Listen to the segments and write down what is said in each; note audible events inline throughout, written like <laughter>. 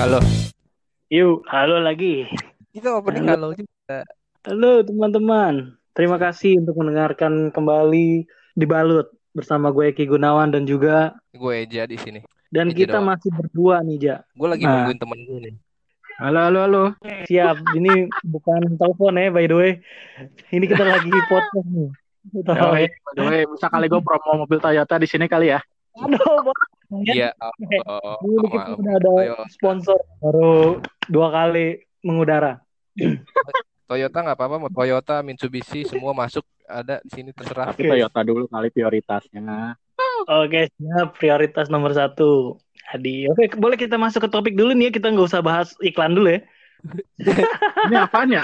Halo. Yuk, halo lagi. Kita opening halo juga. Halo teman-teman. Terima kasih untuk mendengarkan kembali Dibalut bersama gue Eki Gunawan dan juga Gue Eja di sini. dan Eja kita doang. masih berdua nih, Ja. Gue lagi Nah. nungguin temen gue nih. Halo, halo, halo. Siap. Ini bukan telepon ya, by the way. Ini kita lagi podcast nih. By the way, bisa kali gue promo mobil Toyota di sini kali ya. Aduh. Iya. Oh, Ini kita maaf. udah ada Toyota. sponsor baru dua kali mengudara. <laughs> Toyota nggak apa-apa, mau Toyota, Mitsubishi semua masuk ada di sini terserah. Tapi Toyota dulu kali prioritasnya. Oke, siap. Prioritas nomor satu. Hadi. Oke, boleh kita masuk ke topik dulu nih ya. Kita nggak usah bahas iklan dulu ya. <laughs> Ini apaan ya?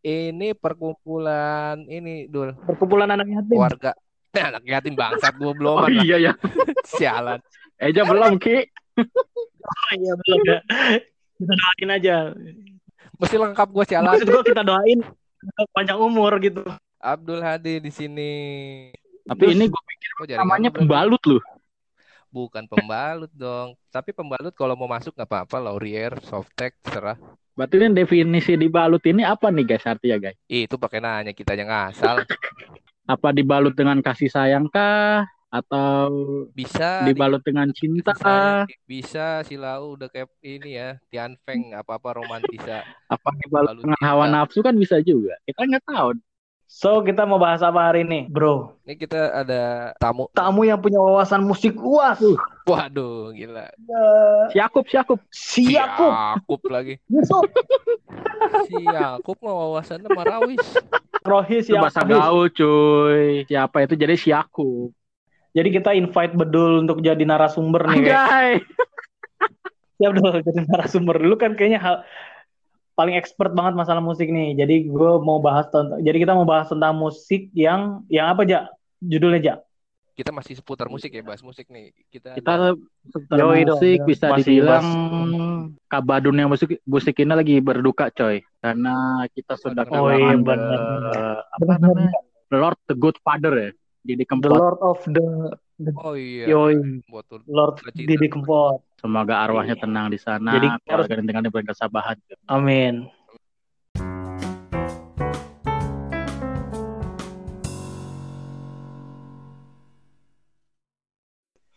Ini perkumpulan ini dul Perkumpulan anak yatim. warga. Nah, <laughs> anak yatim bangsat gue belum Oh iya ya. sialan. Eja belum Ki. Oh, iya belum ya. Kita doain aja. Mesti lengkap gue sialan. Maksud gua kita doain panjang umur gitu. Abdul Hadi di sini. Tapi ini gue pikir Oh, namanya pembalut loh. Bukan pembalut dong. Tapi pembalut kalau mau masuk nggak apa-apa. Laurier, Softtek, terserah. Berarti ini definisi dibalut ini apa nih guys artinya guys? Itu pakai nanya kita yang ngasal. <laughs> Apa dibalut dengan kasih sayang kah? Atau Bisa dibalut dengan cinta? Saya bisa Silau udah kayak ini ya Tian Feng apa-apa romantisa Apa dibalut Balut dengan cinta. hawa nafsu kan bisa juga. Kita nggak tahu. So, kita mau bahas apa hari ini, Bro? Ini kita ada tamu Tamu yang punya wawasan musik luas. Waduh gila Siakup, siakup. Siakup. Siakup lagi Yusuf. Siakup mah wawasannya marawis Rohis yang bahasa gaul cuy. Siapa itu jadi siakup. Jadi kita invite Bedul untuk jadi narasumber nih. Anjay. Siap dulu jadi narasumber. Lu kan kayaknya hal paling expert banget masalah musik nih. Jadi gue mau bahas tentang jadi kita mau bahas tentang musik yang yang apa aja? Judulnya aja. Kita masih seputar musik ya bahas musik nih kita Kita ada- seputar Yoi dong, musik ya. bisa Masih dibilang kabadunnya musik musik ini lagi berduka coy karena kita sudah Oh, iya, kehilangan benar. eh, apa namanya The Lord the Good Father ya jadi The Kempot Lord of the oh iya Yoi, Lord. Didi Kempot. semoga arwahnya tenang di sana Jadi keluarga dan tinggalnya berkesabahan Amin.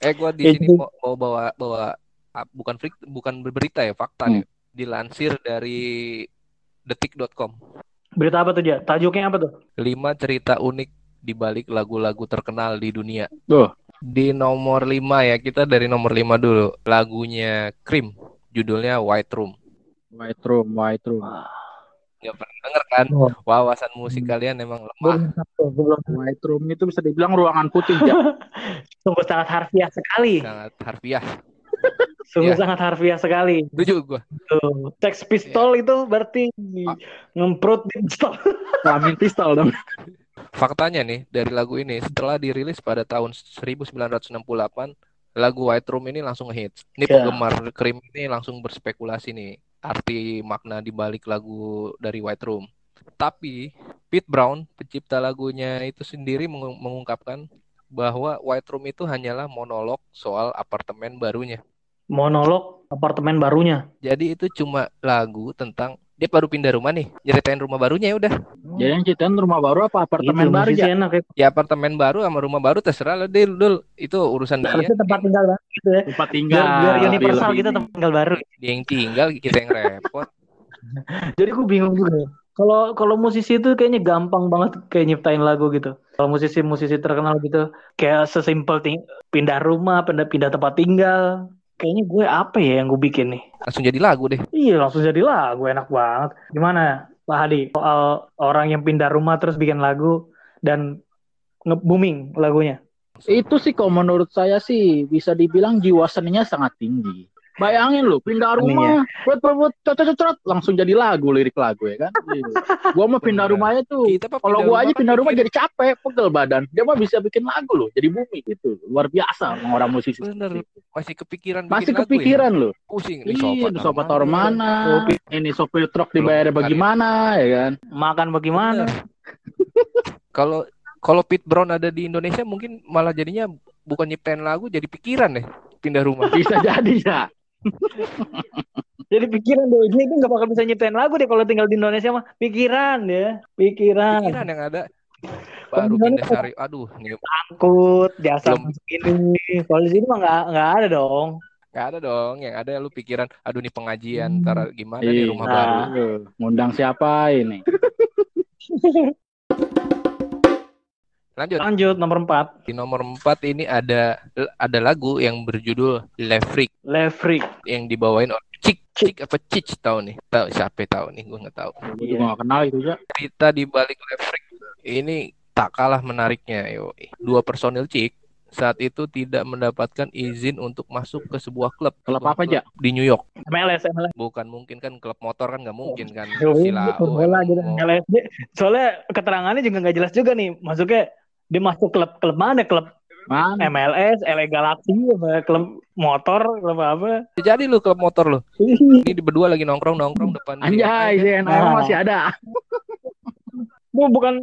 Eh gua di Ya, sini mau, mau bawa bawa ah, bukan frik- bukan berita ya fakta Hmm. nih dilansir dari detik.com Berita apa tuh dia? Tajuknya apa tuh? lima cerita unik di balik lagu-lagu terkenal di dunia. Tuh. Di nomor 5 ya, kita dari nomor 5 dulu. Lagunya Cream, judulnya White Room. White Room White Room Gak pernah denger kan? Oh. Wawasan musik Hmm. kalian emang Gue lemah. belum White Room itu bisa dibilang ruangan putih ya <laughs> Sungguh sangat harfiah sekali. Sangat harfiah. <laughs> Sungguh Ya. sangat harfiah sekali. Setuju gua. Tuh. Sex pistol itu berarti Ah. ngemprut di pistol. <laughs> kelamin pistol dong Faktanya nih, dari lagu ini setelah dirilis pada tahun 1968, lagu White Room ini langsung hits. Ini Ya. penggemar Cream ini langsung berspekulasi nih arti makna di balik lagu dari White Room. Tapi Pete Brown, pencipta lagunya itu sendiri mengu- mengungkapkan bahwa White Room itu hanyalah monolog soal apartemen barunya. Monolog apartemen barunya. Jadi itu cuma lagu tentang dia baru pindah rumah nih, ceritain rumah barunya ya udah. jadi yang ceritain rumah baru apa apartemen baru ya enak ya. Ya apartemen baru sama rumah baru terserah lah Dil, Dul. Itu urusan dia. Harusnya tempat tinggal baru gitu ya. tempat Biar, tinggal biar lebih- universal lebih kita ini. tempat tinggal baru. Dia yang tinggal, kita yang repot. <laughs> Jadi gue bingung juga. ya. Kalau kalau musisi itu kayaknya gampang banget kayak nyiptain lagu gitu. Kalau musisi-musisi terkenal gitu kayak sesimpel ting- pindah rumah, pindah pindah tempat tinggal. Kayaknya gue apa ya yang gue bikin nih? Langsung jadi lagu deh. Iya langsung jadi lagu enak banget. Gimana Pak Hadi soal orang yang pindah rumah terus bikin lagu dan nge-booming lagunya? Itu sih kalau menurut saya sih bisa dibilang jiwa seninya sangat tinggi. Bayangin lu pindah rumah, buat buat cocok langsung jadi lagu lirik lagu ya kan. <laughs> Iya. Gua mau pindah Bener. rumahnya tuh. Kalau gua aja kan pindah rumah jadi capek, pegel badan. Dia mah bisa bikin lagu loh, jadi bumi gitu. Luar biasa orang, -orang musisi. Bener. masih kepikiran Masih bikin lagu kepikiran loh. ya? Pusing di Iya, sofa. di sofa taruh mana? Ini sopir truk dibayar bagaimana ya kan? Makan bagaimana? Kalau kalau Pete Brown ada di Indonesia mungkin malah jadinya bukan nyiptain lagu jadi pikiran deh pindah rumah. Bisa jadi ya. <laughs> Jadi pikiran deh, dia itu nggak bakal bisa nyiptain lagu deh kalau tinggal di Indonesia mah. Pikiran ya, pikiran. Pikiran yang ada baru pindah sari. Aduh, nih <laughs> Angkut, jasa Belum. ini. Kalau di sini mah nggak nggak ada dong. nggak ada dong. Yang ada lu pikiran, aduh nih pengajian, Hmm. ntar gimana nih Iya. rumah Nah. baru. Ngundang siapa ini? <laughs> Lanjut. Lanjut nomor 4. Di nomor 4 ini ada ada lagu yang berjudul Levrik Levrik. yang dibawain oleh Cik Cik apa Cic tahu nih tahu siapa tahu nih gue nggak tahu Gue juga gak kenal itu ya. cerita di balik Levrik ini tak kalah menariknya yo dua personil Cik saat itu tidak mendapatkan izin untuk masuk ke sebuah klub Klub Sebuah apa, Ja? di New York MLS, MLS. bukan mungkin kan klub motor kan nggak mungkin kan sila bola gitu. MLS. Soalnya keterangannya juga nggak jelas juga nih. Masuknya dia masuk klub klub mana? Klub Mana? MLS, LA Galaxy, klub motor, klub apa? jadi lu klub motor lu ini di berdua lagi nongkrong nongkrong depan Anjay, kan? ZNR Ah. masih ada. Bu, bukan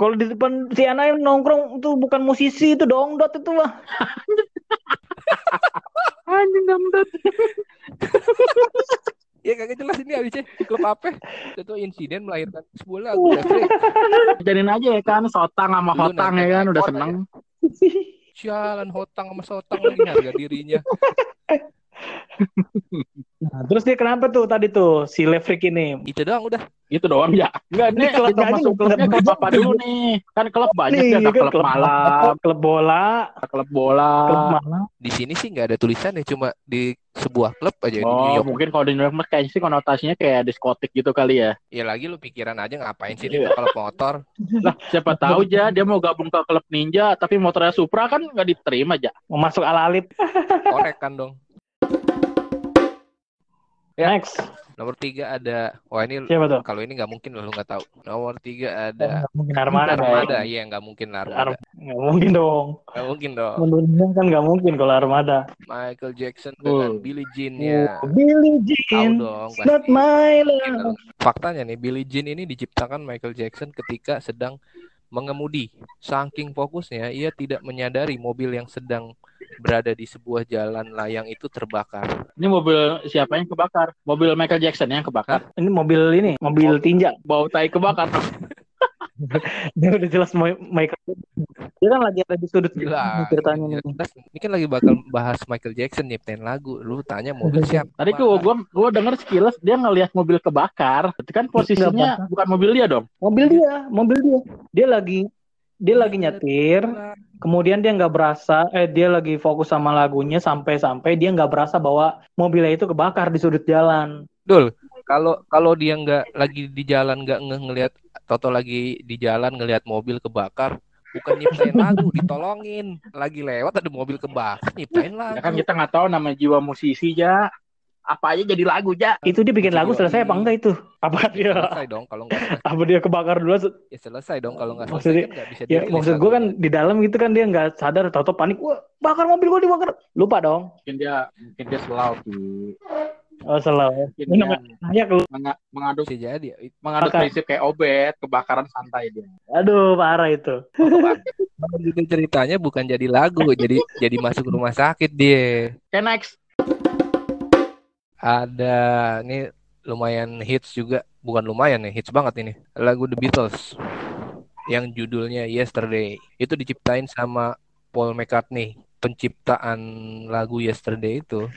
kalau di depan si Ana yang nongkrong itu bukan musisi itu dongdot itu mah. <laughs> Anjing gamdot. <laughs> Ya kagak jelas ini abisnya klub apa? Itu insiden melahirkan sebuah lagu. Jadiin aja ya kan, Sotang sama Hotang ya kan, udah seneng. Sialan hotang sama sotang lagi harga dirinya. <laughs> Nah, terus dia kenapa tuh tadi tuh si Levrik ini? Itu doang udah. Itu doang ya. Enggak, nih Ini aja masuk klubnya klub klub apa dulu nih? Kan klub banyak ya, ada kan klub malam, klub bola, klub bola. klub malam. Di sini sih nggak ada tulisannya, cuma di sebuah klub aja di New Oh, York. mungkin kalau di New York mah kayaknya sih konotasinya kayak diskotik gitu kali ya. Ya lagi lu pikiran aja ngapain sih di Iya. klub motor? Lah, siapa tahu aja dia mau gabung ke klub ninja, tapi motornya Supra kan nggak diterima aja. Mau masuk ala-alit. Korek kan dong. Ya. Next. Nomor tiga ada, wah ini Siapa tuh? kalau ini nggak mungkin lu nggak tahu. Nomor tiga ada Nggak mungkin Armada. Armada, iya nggak mungkin Armada. Nggak mungkin dong. Nggak mungkin dong. Menurutnya kan nggak mungkin kalau Armada. Michael Jackson dengan Oh. Billie Jean ya. Oh, Billie Tahu Jean, dong not my love. Faktanya nih, Billie Jean ini diciptakan Michael Jackson ketika sedang mengemudi. Saking fokusnya, ia tidak menyadari mobil yang sedang berada di sebuah jalan layang itu terbakar. Ini mobil siapa yang kebakar? Mobil Michael Jackson yang kebakar. Ini mobil ini, mobil tinja. Bau tai kebakar. <laughs> Dia udah jelas mau Michael. Dia kan lagi ada di sudut Gila, ceritanya ini. Ini kan lagi bakal bahas Michael Jackson nyiptain lagu. Lu tanya mobil siapa? Tadi gua gua gua denger sekilas dia ngelihat mobil kebakar. Itu kan posisinya bukan mobil dia dong. Mobil dia, mobil dia. Dia lagi dia lagi nyetir, kemudian dia nggak berasa, eh dia lagi fokus sama lagunya sampai-sampai dia nggak berasa bahwa mobilnya itu kebakar di sudut jalan. Dul, kalau kalau dia nggak lagi di jalan nggak nge ngelihat Toto lagi di jalan ngelihat mobil kebakar, bukan nyiptain lagu, <laughs> ditolongin. Lagi lewat ada mobil kebakar, nyiptain lagu. Ya kan kita nggak tahu nama jiwa musisi ya. Apa aja jadi lagu ya. Itu dia bikin lagu selesai apa enggak itu? Apa dia selesai dong kalau nggak selesai. apa dia kebakar dulu? Ya selesai dong kalau nggak selesai Maksudnya- kan nggak bisa Ya maksud gue kan di dalam gitu kan dia nggak sadar, toto panik, wah bakar mobil gue dibakar, lupa dong. Mungkin dia mungkin dia slow sih. Oh selalu. Ini namanya kayak lu. menga- mengadu bisa jadi. mengadu Bakar. prinsip kayak obet, kebakaran santai dia. Aduh parah itu. Gitu ceritanya bukan jadi lagu, jadi jadi masuk rumah sakit dia. Oke next. Ada ini lumayan hits juga, bukan lumayan nih, hits banget ini. Lagu The Beatles yang judulnya Yesterday. Itu diciptain sama Paul McCartney. Penciptaan lagu Yesterday itu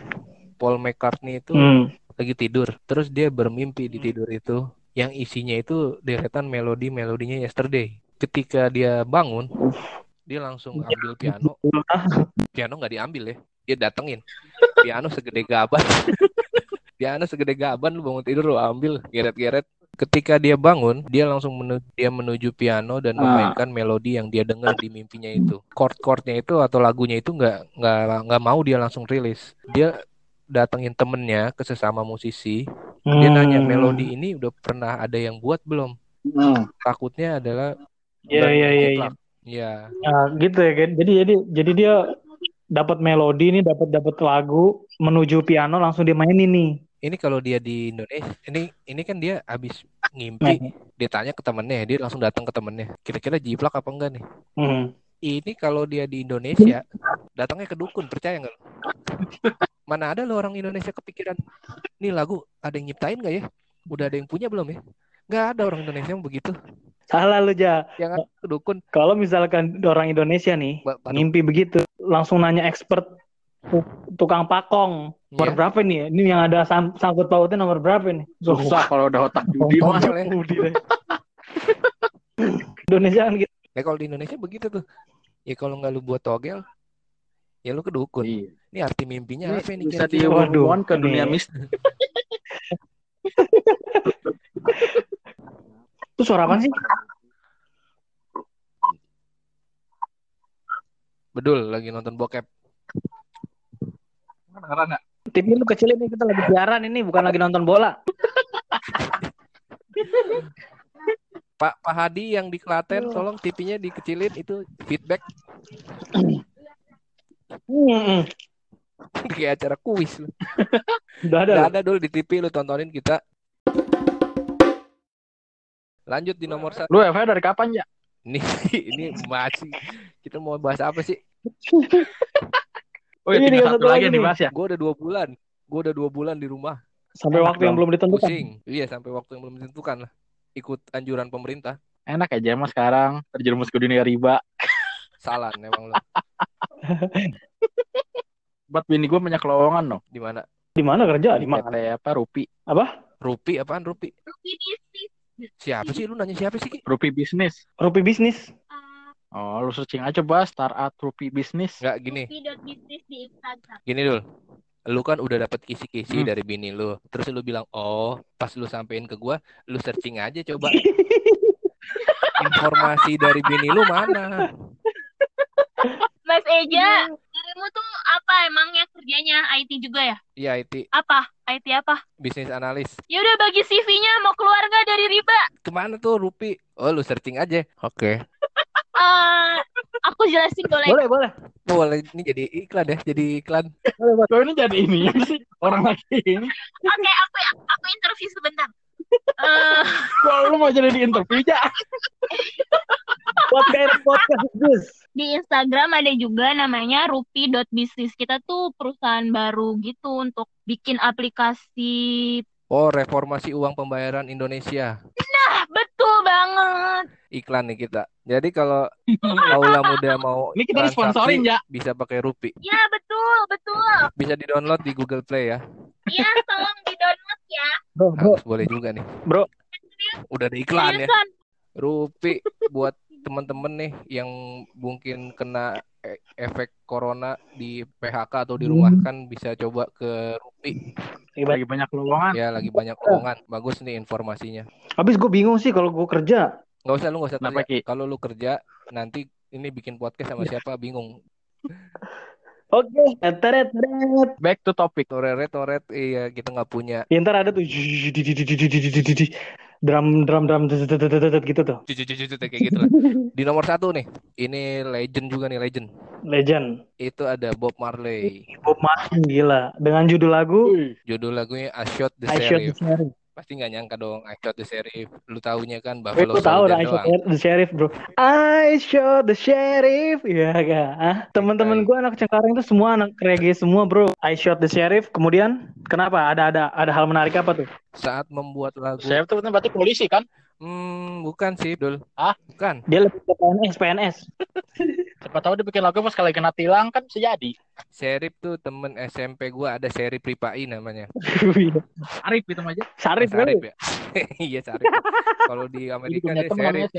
Paul McCartney itu Hmm. lagi tidur, terus dia bermimpi di tidur itu yang isinya itu deretan melodi-melodinya Yesterday. Ketika dia bangun, dia langsung ambil piano. <laughs> Piano nggak diambil ya, dia datengin. Piano segede gaban. <laughs> piano segede gaban lu bangun tidur lu ambil geret-geret. Ketika dia bangun, dia langsung menuju, dia menuju piano dan Ah. memainkan melodi yang dia dengar di mimpinya itu. Chord-chordnya itu atau lagunya itu nggak nggak nggak mau dia langsung rilis. Dia datengin temennya ke sesama musisi. Dia nanya Hmm. melodi ini udah pernah ada yang buat belum? Hmm. Takutnya adalah Iya iya iya. iya. Iya. Nah, gitu ya kan. Jadi jadi jadi dia dapat melodi nih, dapat dapat lagu, menuju piano langsung dia mainin nih. Ini kalau dia di Indonesia, ini ini kan dia habis Nah, ngimpi, dia tanya ke temennya, dia langsung datang ke temennya. Kira-kira jiplak apa enggak nih? hmm. Ini kalau dia di Indonesia, datangnya ke dukun, percaya nggak? lo? <laughs> Mana ada lo orang Indonesia kepikiran, nih lagu ada yang nyiptain nggak ya? Udah ada yang punya belum ya? Nggak ada orang Indonesia yang begitu. Salah lu Ja. Ada ke dukun, Kalau misalkan orang Indonesia nih ba- ngimpi begitu, langsung nanya expert tu- tukang pakong. Nomor Iya. berapa nih? Ini yang ada sam- sangkut pautnya nomor berapa nih? Susah kalau udah otak <laughs> judi Oh, mah. Indonesia kan gitu. Ya kalau di Indonesia begitu tuh. Ya kalau nggak lu buat togel, ya lu ke dukun. Iya. Ini arti mimpinya Ini apa nih bisa dihubungkan ke ini- dunia mistis. <laughs> Itu suara apa sih? Bedul lagi nonton bokep. Nggak? TV lu kecil ini kita lagi siaran ini bukan lagi nonton bola. Pak Pak Hadi yang di Klaten, tolong TV-nya dikecilin itu feedback Hmm, kayak acara kuis lu. udah ada. Loh. ada dulu di TV lu tontonin kita. Lanjut di nomor satu. Lu FH dari kapan ya? Ini <laughs> ini masih kita mau bahas apa sih? Oh iya, Ini tinggal satu lagi nih. dibahas ya. Gue udah dua bulan. Gue udah dua bulan di rumah. Sampai Enak waktu yang belum ditentukan. Pusing. Iya sampai waktu yang belum ditentukan lah. Ikut anjuran pemerintah. Enak aja mas sekarang terjerumus ke dunia riba. Salah emang lo. <laughs> Buat bini gue banyak lowongan loh. Di mana? Di mana kerja? Di mana? Apa? Rupi. Rupi apaan Rupi? Siapa sih lu nanya siapa sih? Ki? Rupi bisnis. Rupi bisnis. Oh, lu searching aja bahas startup Rupi bisnis. Enggak gini. Rupi.bisnis di Instagram. Gini dul. Lu kan udah dapet kisi-kisi Hmm. dari bini lu. Terus lu bilang, "Oh, pas lu sampein ke gua, lu searching aja coba <laughs> informasi dari bini lu mana?" Mas Eja, dirimu tuh apa emangnya kerjanya IT juga ya? Iya, IT Apa? IT apa? bisnis analis. Ya udah bagi CV-nya mau keluar nggak dari riba? Ke mana tuh Rupi? Oh, lu searching aja. Oke. <laughs> Eh, aku jelasin boleh. Boleh, boleh. Boleh ini jadi iklan ya, jadi iklan. Kok ini jadi <laughs> ini sih? Orang lagi ini. Oke, aku aku interview sebentar. <laughs> Eh, Kok lu mau jadi di interview aja? Podcast podcast di Instagram ada juga namanya rupi.bisnis. Kita tuh perusahaan baru gitu untuk bikin aplikasi. Oh, reformasi uang pembayaran Indonesia. Ah, betul banget. Iklan nih kita. Jadi kalau <laughs> kaula muda mau Ini kita disponsorin transaksi, ya. bisa pakai Rupi. Ya, betul, betul. Bisa di-download di Google Play ya. Ya, tolong di-download ya. Bro, bro. Harus boleh juga nih. Bro. Udah ada iklan ya. Seriusan. Rupi buat temen-temen nih yang mungkin kena e- efek corona di PHK atau di rumah kan bisa coba ke Rupi. Lagi banyak lowongan. Ya lagi banyak lowongan. Bagus nih informasinya. Habis gue bingung sih kalau gue kerja. Nggak usah lu nggak usah Kenapa, tanya. Kalau lu kerja nanti ini bikin podcast sama siapa bingung. Oke, teret teret. Back to topic. Toret toret iya kita nggak punya. Ya, ntar ada tuh drum drum drum gitu tuh. Kayak gitu lah. Di nomor satu nih, ini legend juga nih legend. Legend. Itu ada Bob Marley. Bob Marley gila. Dengan judul lagu Judul lagunya I Shot the I Shot the Sheriff. Sheriff. Pasti nggak nyangka dong I Shot the Sheriff. Lu taunya kan Buffalo tuh tahu dah I Shot the Sheriff bro. I Shot the Sheriff. Iya gak? Ah, teman-teman gue anak Cengkareng tuh semua anak reggae semua bro. I Shot the Sheriff. Kemudian kenapa? Ada ada ada hal menarik apa tuh? Saat membuat lagu. Saya tuh berarti polisi kan? Hmm, bukan sih, Dul. Ah? Bukan. Dia lebih ke PNS PNS. <laughs> Siapa tahu dia bikin lagu pas kali kena tilang kan bisa jadi. Sheriff tuh temen SMP gua ada Sheriff Ripai namanya. <laughs> Arif gitu aja. Sarif Sarif kali. ya? <laughs> Iya, Sarif. Kalau di Amerika dia Hidayat.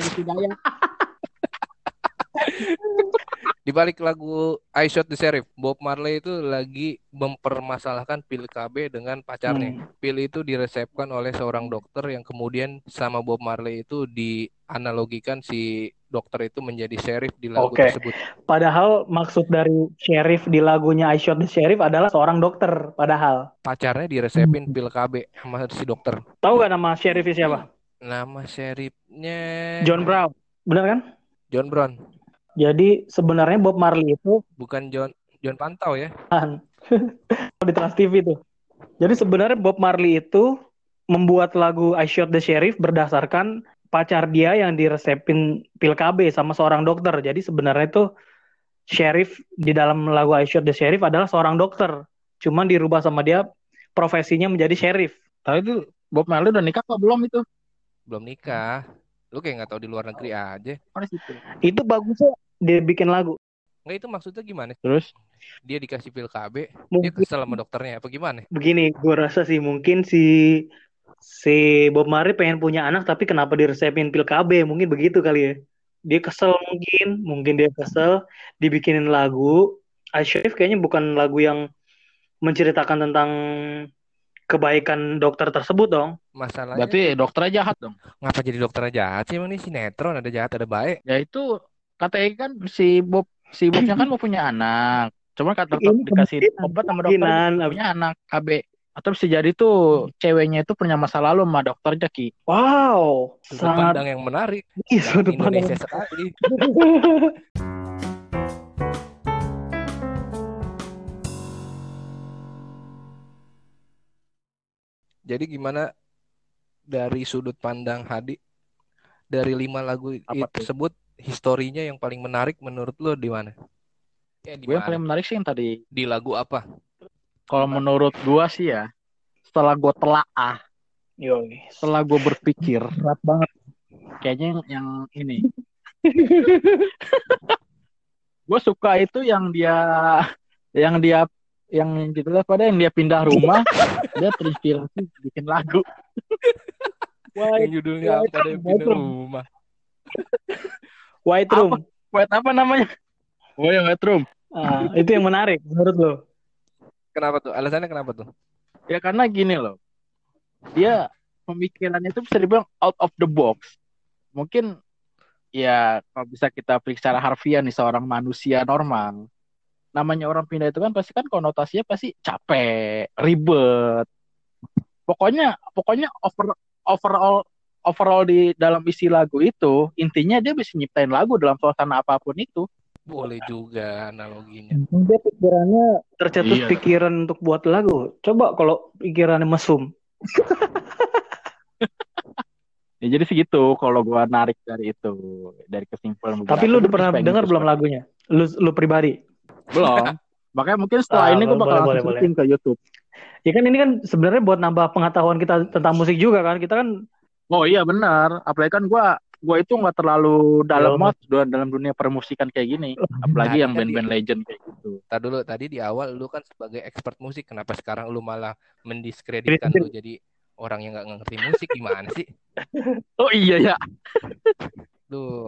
<laughs> Di balik lagu I Shot the Sheriff, Bob Marley itu lagi mempermasalahkan pil KB dengan pacarnya. Hmm. Pil itu diresepkan oleh seorang dokter yang kemudian sama Bob Marley itu dianalogikan si dokter itu menjadi sheriff di lagu Oke. tersebut. Padahal maksud dari sheriff di lagunya I Shot the Sheriff adalah seorang dokter. Padahal Pacarnya diresepin pil KB sama si dokter. tahu gak nama sheriffnya siapa? Nama sheriffnya John Brown. Bener kan? John Brown. Jadi sebenarnya Bob Marley itu Bukan John John Pantau ya. <laughs> di Trans TV tuh. Jadi sebenarnya Bob Marley itu membuat lagu I Shot the Sheriff berdasarkan pacar dia yang diresepin pil KB sama seorang dokter. Jadi sebenarnya itu Sheriff di dalam lagu I Shot the Sheriff adalah seorang dokter. Cuman dirubah sama dia profesinya menjadi sheriff. Tapi itu Bob Marley udah nikah apa belum itu? Belum nikah. Lu kayak nggak tahu di luar negeri aja. Mana situ? Itu bagusnya dia bikin lagu. Nggak itu maksudnya gimana? Terus Dia dikasih pil KB, dia Mungkin kesel sama dokternya apa gimana? begini, gue rasa sih mungkin si si Bob Marley pengen punya anak tapi kenapa diresepin pil KB? Mungkin begitu kali ya. Dia kesel mungkin, mungkin dia kesel dibikinin lagu. I Sheriff kayaknya bukan lagu yang menceritakan tentang kebaikan dokter tersebut dong. Masalahnya berarti dokternya jahat dong. ngapa jadi dokternya jahat sih emang ini sinetron ada jahat ada baik. Ya itu katanya kan si Bob si Bobnya kan mau punya anak. Cuman kata Ini dikasih obat sama dokter punya anak KB. Atau bisa jadi tuh ceweknya itu punya masa lalu sama dokternya Ki. Wow, Sudut sangat pandang yang menarik. Ih, Yang sudut pandang. Indonesia sekali. <laughs> Jadi gimana dari sudut pandang Hadi dari lima lagu Apa tuh? tersebut historinya yang paling menarik menurut lo di mana? Ya, di Gue yang paling menarik sih yang tadi. Di lagu apa? Kalau menurut gua sih ya, setelah gua telaah, Yoi. setelah gua berpikir, Berat banget. kayaknya yang, yang ini. <laughs> gue suka itu yang dia, yang dia, yang judulnya pada yang dia pindah rumah, dia terinspirasi bikin lagu. Yang judulnya apa Room, pindah White Room. rumah. White Apa? Apa namanya? Oh yang White Room. Ah, itu yang menarik menurut lo. Kenapa tuh? Alasannya kenapa tuh? Ya karena gini loh, dia pemikirannya itu bisa dibilang out of the box. Mungkin ya kalau bisa kita periksa secara harfiah nih seorang manusia normal, namanya orang pindah itu kan pasti kan konotasinya pasti capek, ribet. Pokoknya pokoknya over overall overall di dalam isi lagu itu intinya dia bisa nyiptain lagu dalam suasana apa pun itu. Boleh juga analoginya. Dia pikirannya tercetus Iya. pikiran untuk buat lagu. Coba kalau pikirannya mesum. <laughs> Ya jadi segitu kalau gua narik dari itu dari kesimpulan. Tapi lu udah pernah dengar belum lagunya? Lu lu pribadi. Belum. Makanya mungkin setelah Ah, ini gue bakal boleh, boleh. ke YouTube. Ya kan ini kan sebenarnya buat nambah pengetahuan kita tentang musik juga kan. Kita kan Oh iya benar. Apalagi kan gue gue itu nggak terlalu dalam banget dalam, dunia permusikan kayak gini. Apalagi Tadi yang band-band legend kayak gitu. Tadi dulu tadi di awal lu kan sebagai expert musik, kenapa sekarang lu malah mendiskreditkan lu jadi orang yang nggak ngerti musik gimana sih? <laughs> Oh iya ya. Lu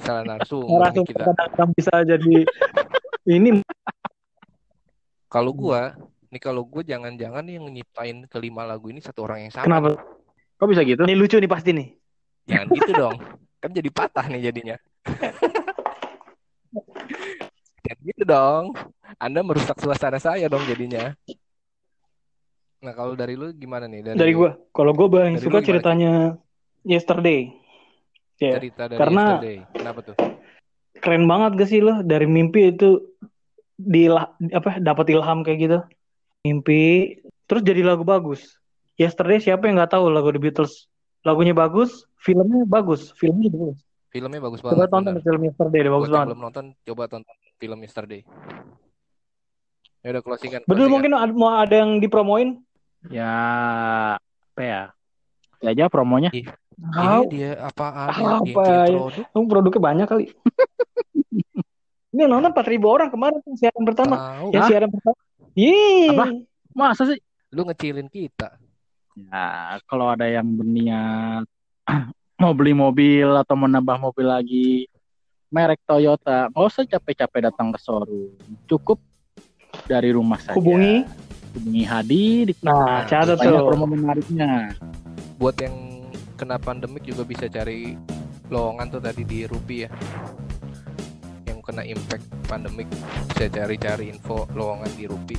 salah nih kita. kadang-kadang bisa jadi <laughs> ini Kalau gua, nih kalau gua jangan-jangan yang nyiptain kelima lagu ini satu orang yang sama. kenapa? Kok bisa gitu? Ini lucu nih pasti nih. Jangan gitu dong. Kan jadi patah nih jadinya. Jangan gitu dong. Anda merusak suasana saya dong jadinya. Nah, kalau dari lu gimana nih? Dari, Dari gua. Kalau gua paling suka ceritanya Yesterday. Ya. cerita dari Karena- Yesterday. Kenapa tuh? keren banget gak sih lo dari mimpi itu di apa dapat ilham kayak gitu mimpi terus jadi lagu bagus yesterday siapa yang nggak tahu lagu The Beatles lagunya bagus filmnya bagus filmnya bagus Filmnya bagus coba banget. tonton bener. film yesterday deh bagus Buat banget belum nonton, coba tonton film Yesterday. Ya udah closingan. betul closingan. mungkin ada, mau ada yang dipromoin Ya apa ya? Ya aja promonya. Ini Tahu, dia apaan Apa yang ya? produk? produknya banyak kali <laughs> ini yang nonton 4000 orang kemarin tuh siaran pertama Tahu. yang Hah? siaran pertama Yeay. Apa? Masa sih? Lu ngecilin kita. Ya kalau ada yang berniat mau beli mobil atau mau nambah mobil lagi merek Toyota, nggak usah capek-capek datang ke showroom. Cukup dari rumah saja. hubungi hubungi Hadi di nah banyak tuh promo menariknya. Buat yang kena pandemik juga bisa cari lowongan tuh tadi di Rupi ya. Yang kena impact pandemik bisa cari-cari info lowongan di Rupi.